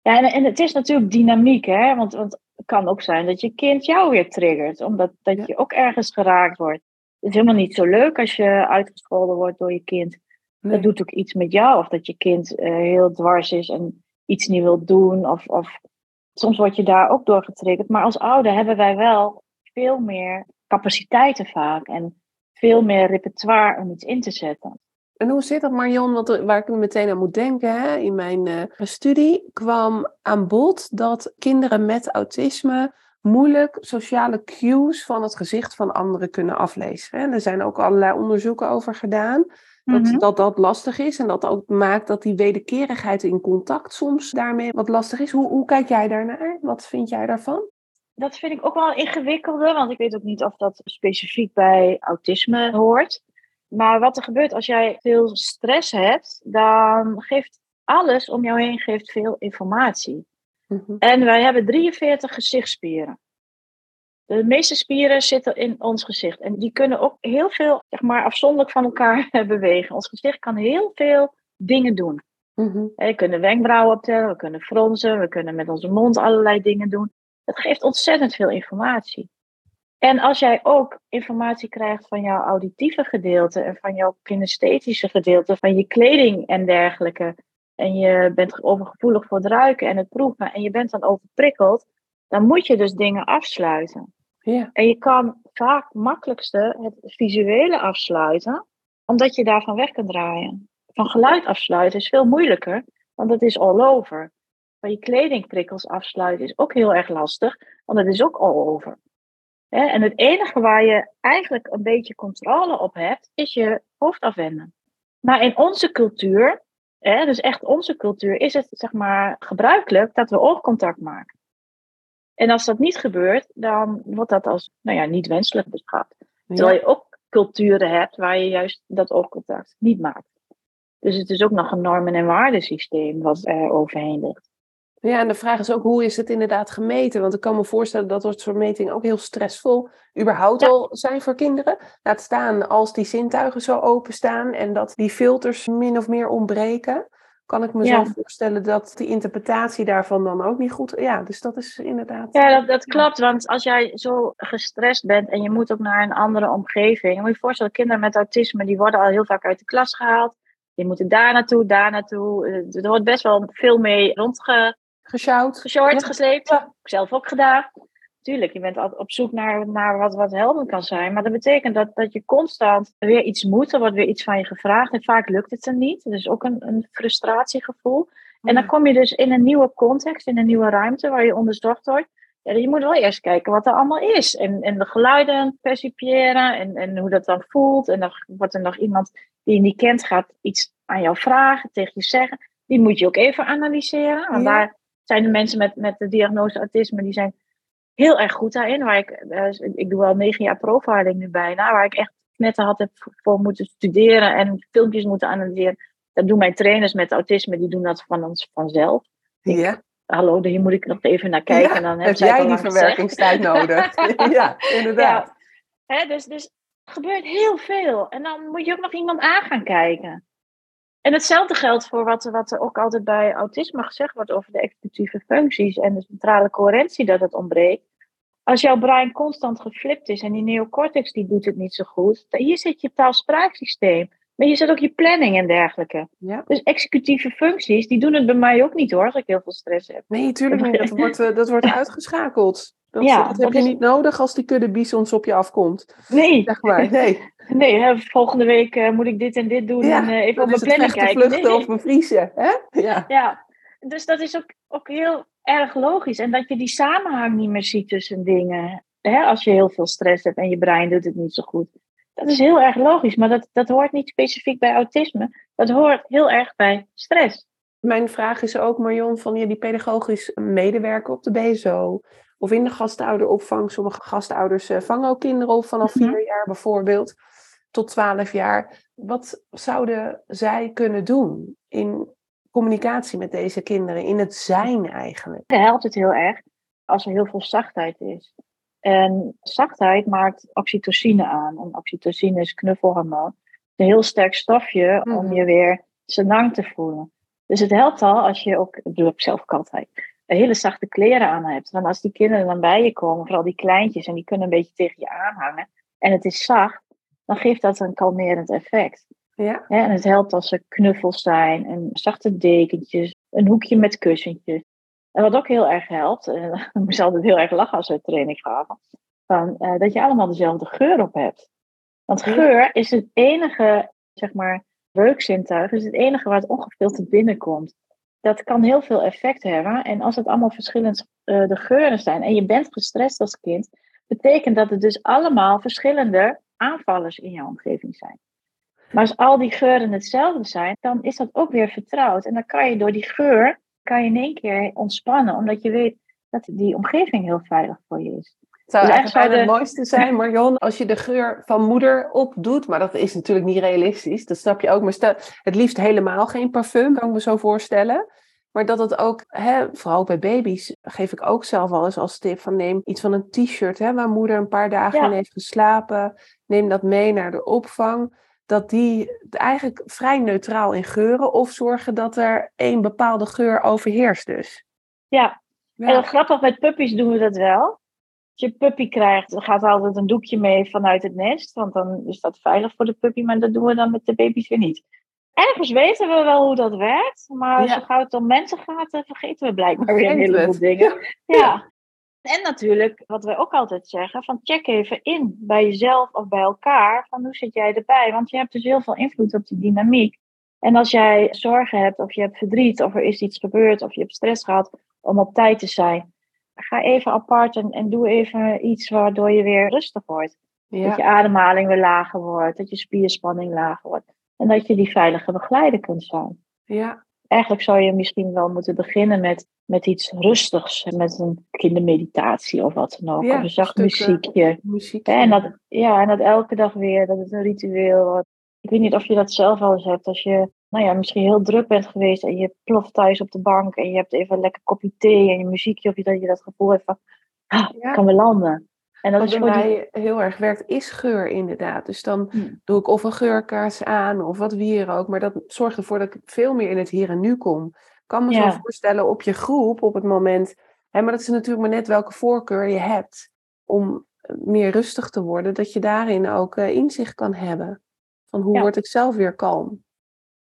Ja, en, en het is natuurlijk dynamiek, hè? Want, want het kan ook zijn dat je kind jou weer triggert, omdat dat Ja. je ook ergens geraakt wordt. Het is helemaal niet zo leuk als je uitgescholden wordt door je kind. Nee. Dat doet ook iets met jou, of dat je kind eh, heel dwars is en iets niet wil doen. Of, of soms word je daar ook door getriggerd. Maar als ouder hebben wij wel veel meer capaciteiten vaak en veel meer repertoire om iets in te zetten. En hoe zit dat, Marion? Want er- waar ik meteen aan moet denken, hè? in mijn eh, studie kwam aan bod dat kinderen met autisme moeilijk sociale cues van het gezicht van anderen kunnen aflezen. Hè? Er zijn ook allerlei onderzoeken over gedaan. Dat, Mhm. dat dat lastig is en dat ook maakt dat die wederkerigheid in contact soms daarmee wat lastig is. Hoe, hoe kijk jij daarnaar? Wat vind jij daarvan? Dat vind ik ook wel een ingewikkelde, want ik weet ook niet of dat specifiek bij autisme hoort. Maar wat er gebeurt als jij veel stress hebt, dan geeft alles om jou heen geeft veel informatie. Mhm. En wij hebben 43 gezichtsspieren. De meeste spieren zitten in ons gezicht. En die kunnen ook heel veel, zeg maar, afzonderlijk van elkaar bewegen. Ons gezicht kan heel veel dingen doen. Mhm. We kunnen wenkbrauwen optellen, we kunnen fronsen, we kunnen met onze mond allerlei dingen doen. Het geeft ontzettend veel informatie. En als jij ook informatie krijgt van jouw auditieve gedeelte en van jouw kinesthetische gedeelte, van je kleding en dergelijke, en je bent overgevoelig voor het ruiken en het proeven, en je bent dan overprikkeld, dan moet je dus dingen afsluiten. Ja. En je kan vaak makkelijkste het visuele afsluiten, omdat je daarvan weg kunt draaien. Van geluid afsluiten is veel moeilijker, want dat is all over. Van je kledingprikkels afsluiten is ook heel erg lastig, want dat is ook all over. En het enige waar je eigenlijk een beetje controle op hebt, is je hoofd afwenden. Maar in onze cultuur, dus echt onze cultuur, is het zeg maar gebruikelijk dat we oogcontact maken. En als dat niet gebeurt, dan wordt dat als nou ja, niet wenselijk beschouwd. Terwijl je ook culturen hebt waar je juist dat oogcontact niet maakt. Dus het is ook nog een normen- en waardesysteem wat er overheen ligt. Ja, en de vraag is ook hoe is het inderdaad gemeten? Want ik kan me voorstellen dat dat soort metingen ook heel stressvol überhaupt Ja. al zijn voor kinderen. Laat staan als die zintuigen zo openstaan en dat die filters min of meer ontbreken. Kan ik me Ja. zo voorstellen dat die interpretatie daarvan dan ook niet goed... Ja, dus dat is inderdaad... Ja, dat, dat klopt. Want als jij zo gestrest bent en je moet ook naar een andere omgeving. Dan moet je je voorstellen, kinderen met autisme die worden al heel vaak uit de klas gehaald. Die moeten daar naartoe, daar naartoe. Eh, Er wordt best wel veel mee rondge Gesjouwd. Ja. gesleept. Ja. Zelf ook gedaan. Tuurlijk, je bent altijd op zoek naar, naar wat, wat helpend kan zijn. Maar dat betekent dat, dat je constant weer iets moet. Er wordt weer iets van je gevraagd. En vaak lukt het er niet. Dat is ook een, een frustratiegevoel. En dan kom je dus in een nieuwe context, in een nieuwe ruimte waar je onderzocht wordt. Ja, je moet wel eerst kijken wat er allemaal is. En, en de geluiden percipiëren en, en hoe dat dan voelt. En dan wordt er nog iemand die je niet kent, gaat iets aan jou vragen, tegen je zeggen. Die moet je ook even analyseren. Want daar zijn de mensen met, met de diagnose autisme, die zijn heel erg goed daarin. Waar ik, eh, ik doe al negen jaar profiling nu bijna, waar ik echt net had heb voor moeten studeren en filmpjes moeten analyseren. Dat doen mijn trainers met autisme, die doen dat van ons vanzelf. Ja. Hallo, hier moet ik nog even naar kijken. Ja, en dan heb jij die verwerkingstijd nodig? ja, inderdaad. Ja. dus, dus er gebeurt heel veel. En dan moet je ook nog iemand aan gaan kijken. En hetzelfde geldt voor wat, wat er ook altijd bij autisme gezegd wordt over de executieve functies en de centrale coherentie dat het ontbreekt. Als jouw brein constant geflipt is en die neocortex die doet het niet zo goed, hier zit je taal-spraaksysteem. Maar je zit ook je planning en dergelijke. Ja. Dus executieve functies, die doen het bij mij ook niet hoor, als ik heel veel stress heb. Nee, tuurlijk niet. Dat wordt, eh, dat wordt uitgeschakeld. Dat, ja, dat heb je niet nodig als die kudde bisons op je afkomt. Nee. Zeg maar, nee. Nee, hè, volgende week uh, moet ik dit en dit doen ja, en uh, even op mijn planning kijken. vluchten nee, of bevriezen. Hè? Ja. ja, dus dat is ook, ook heel erg logisch. En dat je die samenhang niet meer ziet tussen dingen. Hè, als je heel veel stress hebt en je brein doet het niet zo goed. Dat is heel erg logisch, maar dat, dat hoort niet specifiek bij autisme. Dat hoort heel erg bij stress. Mijn vraag is ook, Marion, van je die pedagogisch medewerker op de BSO of in de gastouderopvang. Sommige gastouders eh, vangen ook kinderen op vanaf Mhm. vier jaar bijvoorbeeld tot twaalf jaar. Wat zouden zij kunnen doen in communicatie met deze kinderen, in het zijn eigenlijk? Dan helpt het heel erg als er heel veel zachtheid is. En zachtheid maakt oxytocine aan. En oxytocine is knuffelhormoon. Een heel sterk stofje om Mhm. je weer senang te voelen. Dus het helpt al als je ook, dat doe ik zelf ook altijd, hele zachte kleren aan hebt. Want als die kinderen dan bij je komen, vooral die kleintjes, en die kunnen een beetje tegen je aanhangen, en het is zacht, dan geeft dat een kalmerend effect. Ja, Hè, en het helpt als er knuffels zijn en zachte dekentjes, een hoekje met kussentjes. En wat ook heel erg helpt, en ik moest altijd heel erg lachen als we training gaven, van, eh, dat je allemaal dezelfde geur op hebt. Want Ja. geur is het enige, zeg maar, reukzintuig, is het enige waar het ongefilterd binnenkomt. Dat kan heel veel effect hebben. En als het allemaal verschillend eh, de geuren zijn en je bent gestrest als kind, betekent dat het dus allemaal verschillende aanvallers in jouw omgeving zijn. Maar als al die geuren hetzelfde zijn, dan is dat ook weer vertrouwd. En dan kan je door die geur, kan je in één keer ontspannen, omdat je weet dat die omgeving heel veilig voor je is. het zou Dus eigenlijk bijna de- het mooiste zijn, Marion, als je de geur van moeder opdoet. Maar dat is natuurlijk niet realistisch, dat snap je ook. Maar stel, het liefst helemaal geen parfum, kan ik me zo voorstellen. Maar dat het ook, hè, vooral bij baby's, geef ik ook zelf al eens als tip van neem iets van een t-shirt, hè, waar moeder een paar dagen Ja. in heeft geslapen. Neem dat mee naar de opvang. Dat die eigenlijk vrij neutraal in geuren. Of zorgen dat er één bepaalde geur overheerst dus. Ja, Ja. En grappig, met puppies doen we dat wel. Als je puppy krijgt, dan gaat er altijd een doekje mee vanuit het nest. Want dan is dat veilig voor de puppy, maar dat doen we dan met de baby's weer niet. Ergens weten we wel hoe dat werkt, maar Ja. zo gauw het om mensen gaat, vergeten we blijkbaar weer een heleboel dingen. Ja. En natuurlijk, wat wij ook altijd zeggen, van check even in bij jezelf of bij elkaar, van hoe zit jij erbij? Want je hebt dus heel veel invloed op die dynamiek. En als jij zorgen hebt, of je hebt verdriet, of er is iets gebeurd, of je hebt stress gehad om op tijd te zijn, ga even apart en, en doe even iets waardoor je weer rustig wordt. Dat je ademhaling weer lager wordt, dat je spierspanning lager wordt. En dat je die veilige begeleider kunt zijn. ja. Eigenlijk zou je misschien wel moeten beginnen met, met iets rustigs. Met een kindermeditatie of wat dan ook. Ja, of een zacht muziekje. En dat, ja, en dat elke dag weer, dat het een ritueel wordt. Ik weet niet of je dat zelf wel eens hebt. Als je nou ja, misschien heel druk bent geweest en je ploft thuis op de bank en je hebt even een lekker kopje thee en je muziekje, of je, dat je dat gevoel hebt van, ah, Ja. kan weer landen. En dat Wat is bij voor die... mij heel erg werkt, is geur inderdaad. Dus dan Hm. doe ik of een geurkaars aan of wat wier ook. Maar dat zorgt ervoor dat ik veel meer in het hier en nu kom. Ik kan me Ja. zo voorstellen op je groep op het moment. Hè, maar dat is natuurlijk maar net welke voorkeur je hebt om eh, meer rustig te worden. Dat je daarin ook eh, inzicht kan hebben. Van hoe Ja. word ik zelf weer kalm.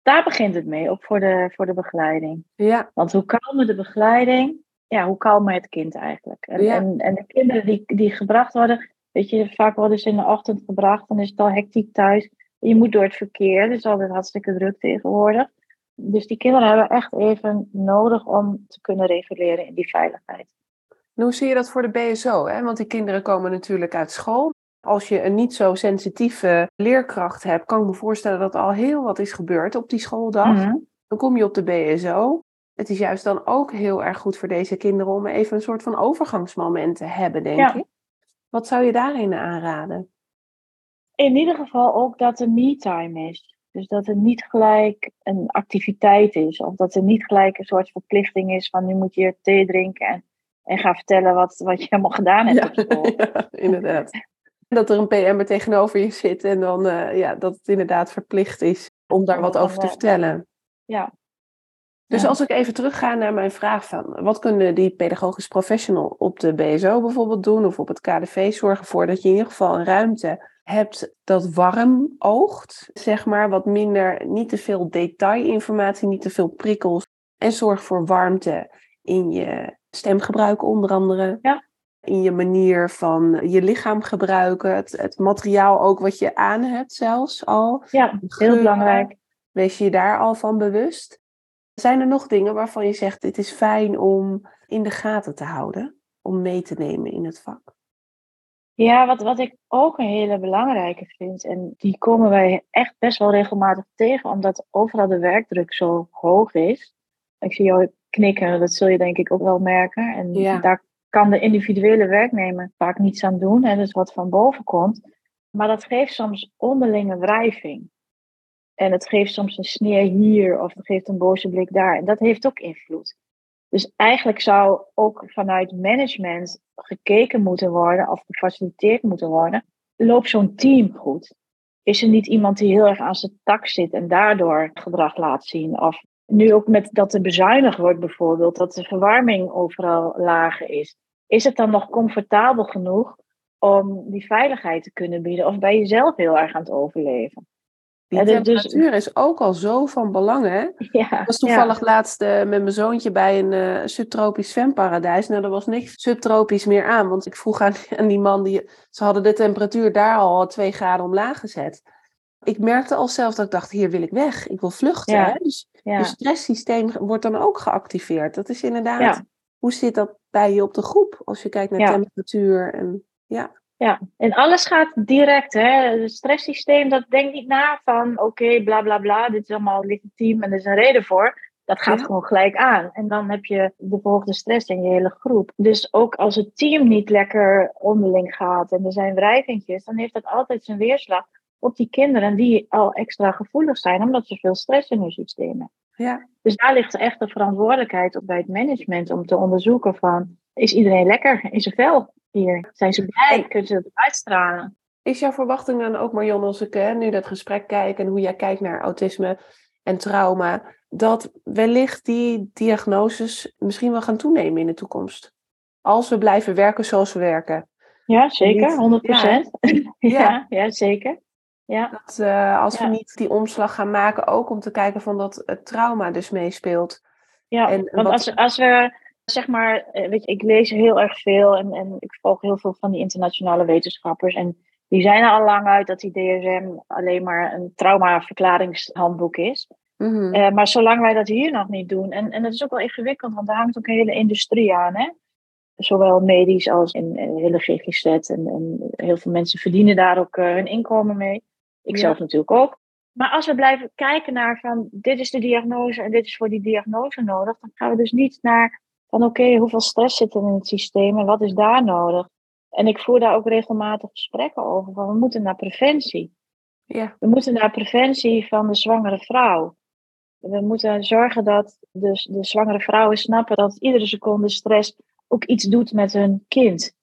Daar begint het mee, ook voor de, voor de begeleiding. Ja, Want hoe kalmer de begeleiding, ja, hoe kalmer het kind eigenlijk. En, Ja. en, en de kinderen die, die gebracht worden, weet je, vaak worden ze in de ochtend gebracht, dan is het al hectiek thuis. Je moet door het verkeer, is altijd hartstikke druk tegenwoordig. Dus die kinderen hebben echt even nodig om te kunnen reguleren in die veiligheid. hoe zie je dat voor de BSO? Hè? Want die kinderen komen natuurlijk uit school. Als je een niet zo sensitieve leerkracht hebt, kan ik me voorstellen dat al heel wat is gebeurd op die schooldag. Mhm. Dan kom je op de BSO. Het is juist dan ook heel erg goed voor deze kinderen om even een soort van overgangsmoment te hebben, denk Ja. ik. Wat zou je daarin aanraden? In ieder geval ook dat er me-time is. Dus dat er niet gelijk een activiteit is. Of dat er niet gelijk een soort verplichting is van nu moet je thee drinken en, en ga vertellen wat, wat je helemaal gedaan hebt op school. ja, inderdaad. Dat er een PM'er tegenover je zit en dan eh, ja, dat het inderdaad verplicht is om daar wat over te vertellen. Ja. Dus Ja. als ik even terugga naar mijn vraag van wat kunnen die pedagogisch professional op de BSO bijvoorbeeld doen of op het KDV zorgen voor dat je in ieder geval een ruimte hebt dat warm oogt, zeg maar, wat minder, niet te veel detailinformatie, niet te veel prikkels en zorg voor warmte in je stemgebruik onder andere. Ja. In je manier van je lichaam gebruiken, het, het materiaal ook wat je aan hebt zelfs al. ja, heel belangrijk. Wees je je daar al van bewust? Zijn er nog dingen waarvan je zegt: dit is fijn om in de gaten te houden, om mee te nemen in het vak? Ja, wat, wat ik ook een hele belangrijke vind, en die komen wij echt best wel regelmatig tegen, omdat overal de werkdruk zo hoog is. Ik zie jou knikken, dat zul je denk ik ook wel merken. En Ja. daar kan de individuele werknemer vaak niets aan doen, hè, dus wat van boven komt. Maar dat geeft soms onderlinge wrijving. En het geeft soms een sneer hier of het geeft een boze blik daar. En dat heeft ook invloed. Dus eigenlijk zou ook vanuit management gekeken moeten worden of gefaciliteerd moeten worden. Loopt zo'n team goed? Is er niet iemand die heel erg aan zijn tak zit en daardoor gedrag laat zien? Of nu ook met dat er bezuinigd wordt bijvoorbeeld, dat de verwarming overal lager is. Is het dan nog comfortabel genoeg om die veiligheid te kunnen bieden? Of ben je zelf heel erg aan het overleven? Die Ja, dus- temperatuur is ook al zo van belang, hè? Ja, Ik was ja. toevallig laatst eh, met mijn zoontje bij een eh, subtropisch zwemparadijs. Nou, er was niks subtropisch meer aan. Want ik vroeg aan, aan die man, die, ze hadden de temperatuur daar al twee graden omlaag gezet. Ik merkte al zelf dat ik dacht, hier wil ik weg. Ik wil vluchten. Ja. Hè? Dus ja. je stresssysteem wordt dan ook geactiveerd. Dat is inderdaad, hoe zit dat bij je op de groep? Als je kijkt naar temperatuur en ja. Ja, en alles gaat direct. Hè? Het stresssysteem dat denkt niet na van oké, bla bla bla, dit is allemaal legitiem en er is een reden voor. Dat gaat Ja. gewoon gelijk aan. En dan heb je de verhoogde stress in je hele groep. Dus ook als het team niet lekker onderling gaat en er zijn wrijvingjes, dan heeft dat altijd zijn weerslag op die kinderen die al extra gevoelig zijn, omdat ze veel stress in hun systeem hebben. Ja. Dus daar ligt echt de verantwoordelijkheid op bij het management om te onderzoeken van, is iedereen lekker in zijn vel hier? Zijn ze blij? En- Kunnen ze het uitstralen? Is jouw verwachting dan ook, Marion, als ik hè, nu dat gesprek kijk en hoe jij kijkt naar autisme en trauma, dat wellicht die diagnoses misschien wel gaan toenemen in de toekomst? Als we blijven werken zoals we werken. Ja, zeker, Niet- 100 procent. Ja, Ja. ja, zeker. Ja, Dat, eh, als Ja. we niet die omslag gaan maken, ook om te kijken van dat het trauma dus meespeelt. ja. En want wat- als, als we, zeg maar, eh, weet je, ik lees heel erg veel en, en ik volg heel veel van die internationale wetenschappers. En die zijn er al lang uit dat die DSM alleen maar een traumaverklaringshandboek is. Mhm. Eh, maar zolang wij dat hier nog niet doen, en, en dat is ook wel ingewikkeld, want daar hangt ook een hele industrie aan, hè? Zowel medisch als in, hele GGZ. En, en heel veel mensen verdienen daar ook eh, hun inkomen mee. Ik Ja. zelf natuurlijk ook. Maar als we blijven kijken naar van dit is de diagnose en dit is voor die diagnose nodig, dan gaan we dus niet naar van oké, hoeveel stress zit er in het systeem en wat is daar nodig. En ik voer daar ook regelmatig gesprekken over, van we moeten naar preventie. Ja. We moeten naar preventie van de zwangere vrouw. We moeten zorgen dat de, de zwangere vrouwen snappen dat iedere seconde stress ook iets doet met hun kind.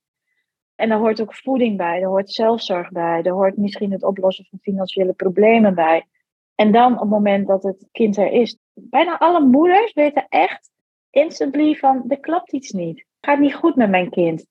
En daar hoort ook voeding bij, er hoort zelfzorg bij, er hoort misschien het oplossen van financiële problemen bij. En dan op het moment dat het kind er is, bijna alle moeders weten echt instantly van er klopt iets niet. Het gaat niet goed met mijn kind.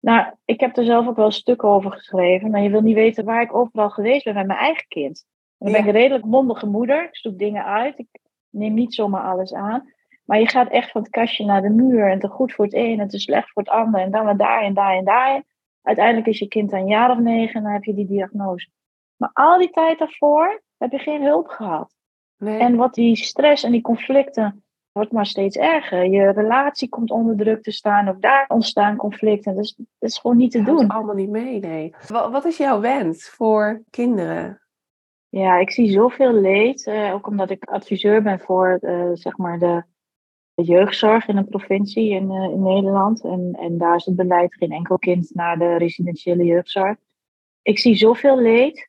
Nou, ik heb er zelf ook wel stukken over geschreven, maar je wil niet weten waar ik overal geweest ben met mijn eigen kind. En dan ben ik een redelijk mondige moeder. Ik zoek dingen uit. Ik neem niet zomaar alles aan. Maar je gaat echt van het kastje naar de muur. En te goed voor het een en te slecht voor het ander. En dan weer daar en daar en daar. Uiteindelijk is je kind een jaar of negen en dan heb je die diagnose. Maar al die tijd daarvoor heb je geen hulp gehad. Nee. En wat die stress en die conflicten wordt maar steeds erger. Je relatie komt onder druk te staan. Ook daar ontstaan conflicten. Dus dat is gewoon niet te Dat doen. allemaal niet mee, nee. Wa- Wat is jouw wens voor kinderen? Ja, ik zie zoveel leed. eh, ook omdat ik adviseur ben voor eh, zeg maar de, de jeugdzorg in een provincie in, eh, in Nederland. En, en daar is het beleid geen enkel kind naar de residentiële jeugdzorg. Ik zie zoveel leed.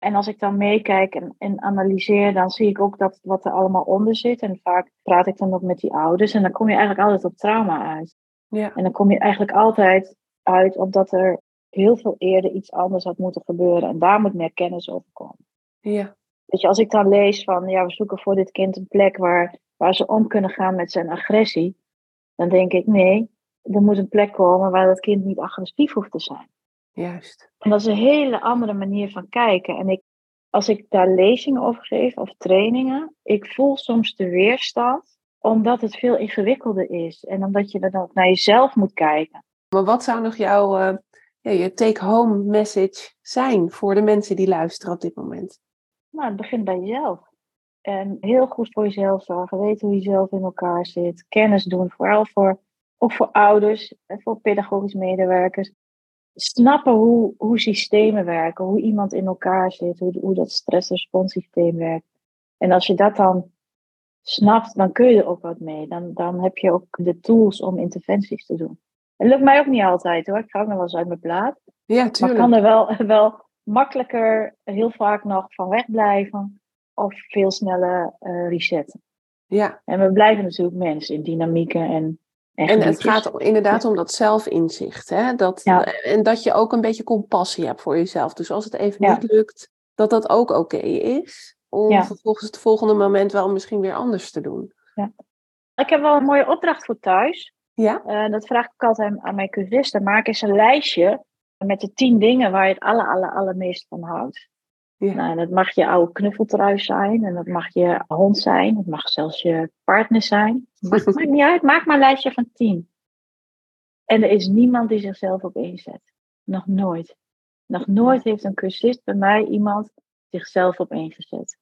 En als ik dan meekijk en, en analyseer, dan zie ik ook dat wat er allemaal onder zit. En vaak praat ik dan ook met die ouders. En dan kom je eigenlijk altijd op trauma uit. Ja. En dan kom je eigenlijk altijd uit op dat er heel veel eerder iets anders had moeten gebeuren. En daar moet meer kennis over komen. Ja. Weet je, als ik dan lees van, ja, we zoeken voor dit kind een plek waar, waar ze om kunnen gaan met zijn agressie. Dan denk ik, nee, er moet een plek komen waar dat kind niet agressief hoeft te zijn. Juist. En dat is een hele andere manier van kijken. En ik, als ik daar lezingen over geef of trainingen, ik voel soms de weerstand, omdat het veel ingewikkelder is. En omdat je er dan ook naar jezelf moet kijken. Maar wat zou nog jouw eh, ja, je take-home message zijn voor de mensen die luisteren op dit moment? Nou, het begint bij jezelf. En heel goed voor jezelf zorgen, weten hoe je zelf in elkaar zit, kennis doen, vooral voor, ook voor ouders en voor pedagogisch medewerkers. Snappen hoe, hoe systemen werken, hoe iemand in elkaar zit, hoe, hoe dat stressresponssysteem werkt. En als je dat dan snapt, dan kun je er ook wat mee. Dan, dan heb je ook de tools om interventies te doen. Het lukt mij ook niet altijd hoor, ik ga ook nog wel eens uit mijn plaat. Ja, Maar ik tuurlijk. kan er wel, wel makkelijker heel vaak nog van wegblijven of veel sneller eh, resetten. Ja. En we blijven natuurlijk mensen in dynamieken en, en, En het gaat inderdaad om dat zelfinzicht. Hè? Dat, Ja. En dat je ook een beetje compassie hebt voor jezelf. Dus als het even Ja. niet lukt, dat dat ook oké is. Om Ja. vervolgens het volgende moment wel misschien weer anders te doen. Ik heb wel een mooie opdracht voor thuis. Ja? Eh, dat vraag ik altijd aan, mijn cursisten. Maak eens een lijstje met de tien dingen waar je het aller, aller, allermeest van houdt. Ja. Nou, dat mag je oude knuffeltrui zijn. En dat mag je hond zijn. Dat mag zelfs je partner zijn. Maakt, maakt niet uit. Maak maar een lijstje van tien. En er is niemand die zichzelf op één zet. Nog nooit. Nog nooit heeft een cursist bij mij iemand zichzelf op één gezet.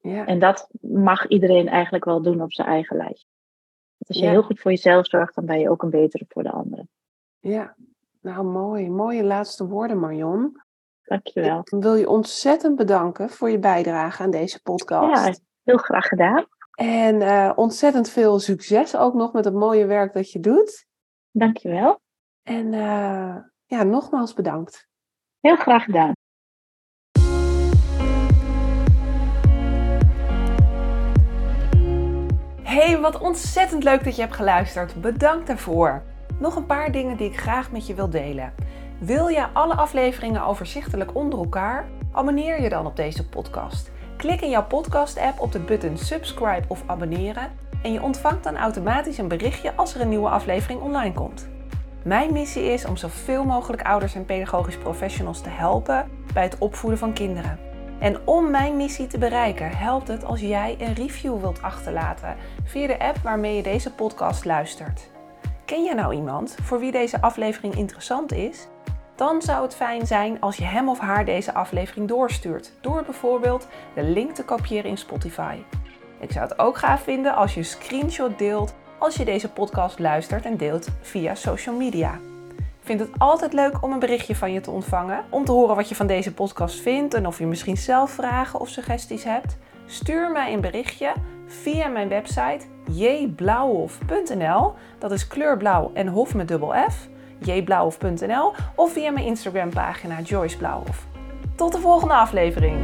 Ja. En dat mag iedereen eigenlijk wel doen op zijn eigen lijstje. Want als je Ja. heel goed voor jezelf zorgt, dan ben je ook een betere voor de anderen. ja. Nou, mooi. Mooie laatste woorden, Marion. Dankjewel. Ik wil je ontzettend bedanken voor je bijdrage aan deze podcast. Ja, heel graag gedaan. En eh, ontzettend veel succes ook nog met het mooie werk dat je doet. Dankjewel. En eh, ja, nogmaals bedankt. Heel graag gedaan. Hey, wat ontzettend leuk dat je hebt geluisterd. Bedankt daarvoor. Nog een paar dingen die ik graag met je wil delen. Wil je alle afleveringen overzichtelijk onder elkaar? Abonneer je dan op deze podcast. Klik in jouw podcast-app op de button subscribe of abonneren en je ontvangt dan automatisch een berichtje als er een nieuwe aflevering online komt. Mijn missie is om zoveel mogelijk ouders en pedagogisch professionals te helpen bij het opvoeden van kinderen. En om mijn missie te bereiken, helpt het als jij een review wilt achterlaten via de app waarmee je deze podcast luistert. Ken je nou iemand voor wie deze aflevering interessant is? Dan zou het fijn zijn als je hem of haar deze aflevering doorstuurt, door bijvoorbeeld de link te kopiëren in Spotify. Ik zou het ook gaaf vinden als je een screenshot deelt als je deze podcast luistert en deelt via social media. Ik vind het altijd leuk om een berichtje van je te ontvangen. Om te horen wat je van deze podcast vindt en of je misschien zelf vragen of suggesties hebt. Stuur mij een berichtje via mijn website jblauwhof.nl. Dat is kleurblauw en hof met dubbel F. jblauwhof.nl of via mijn Instagram pagina Joyce Blauwhof. Tot de volgende aflevering.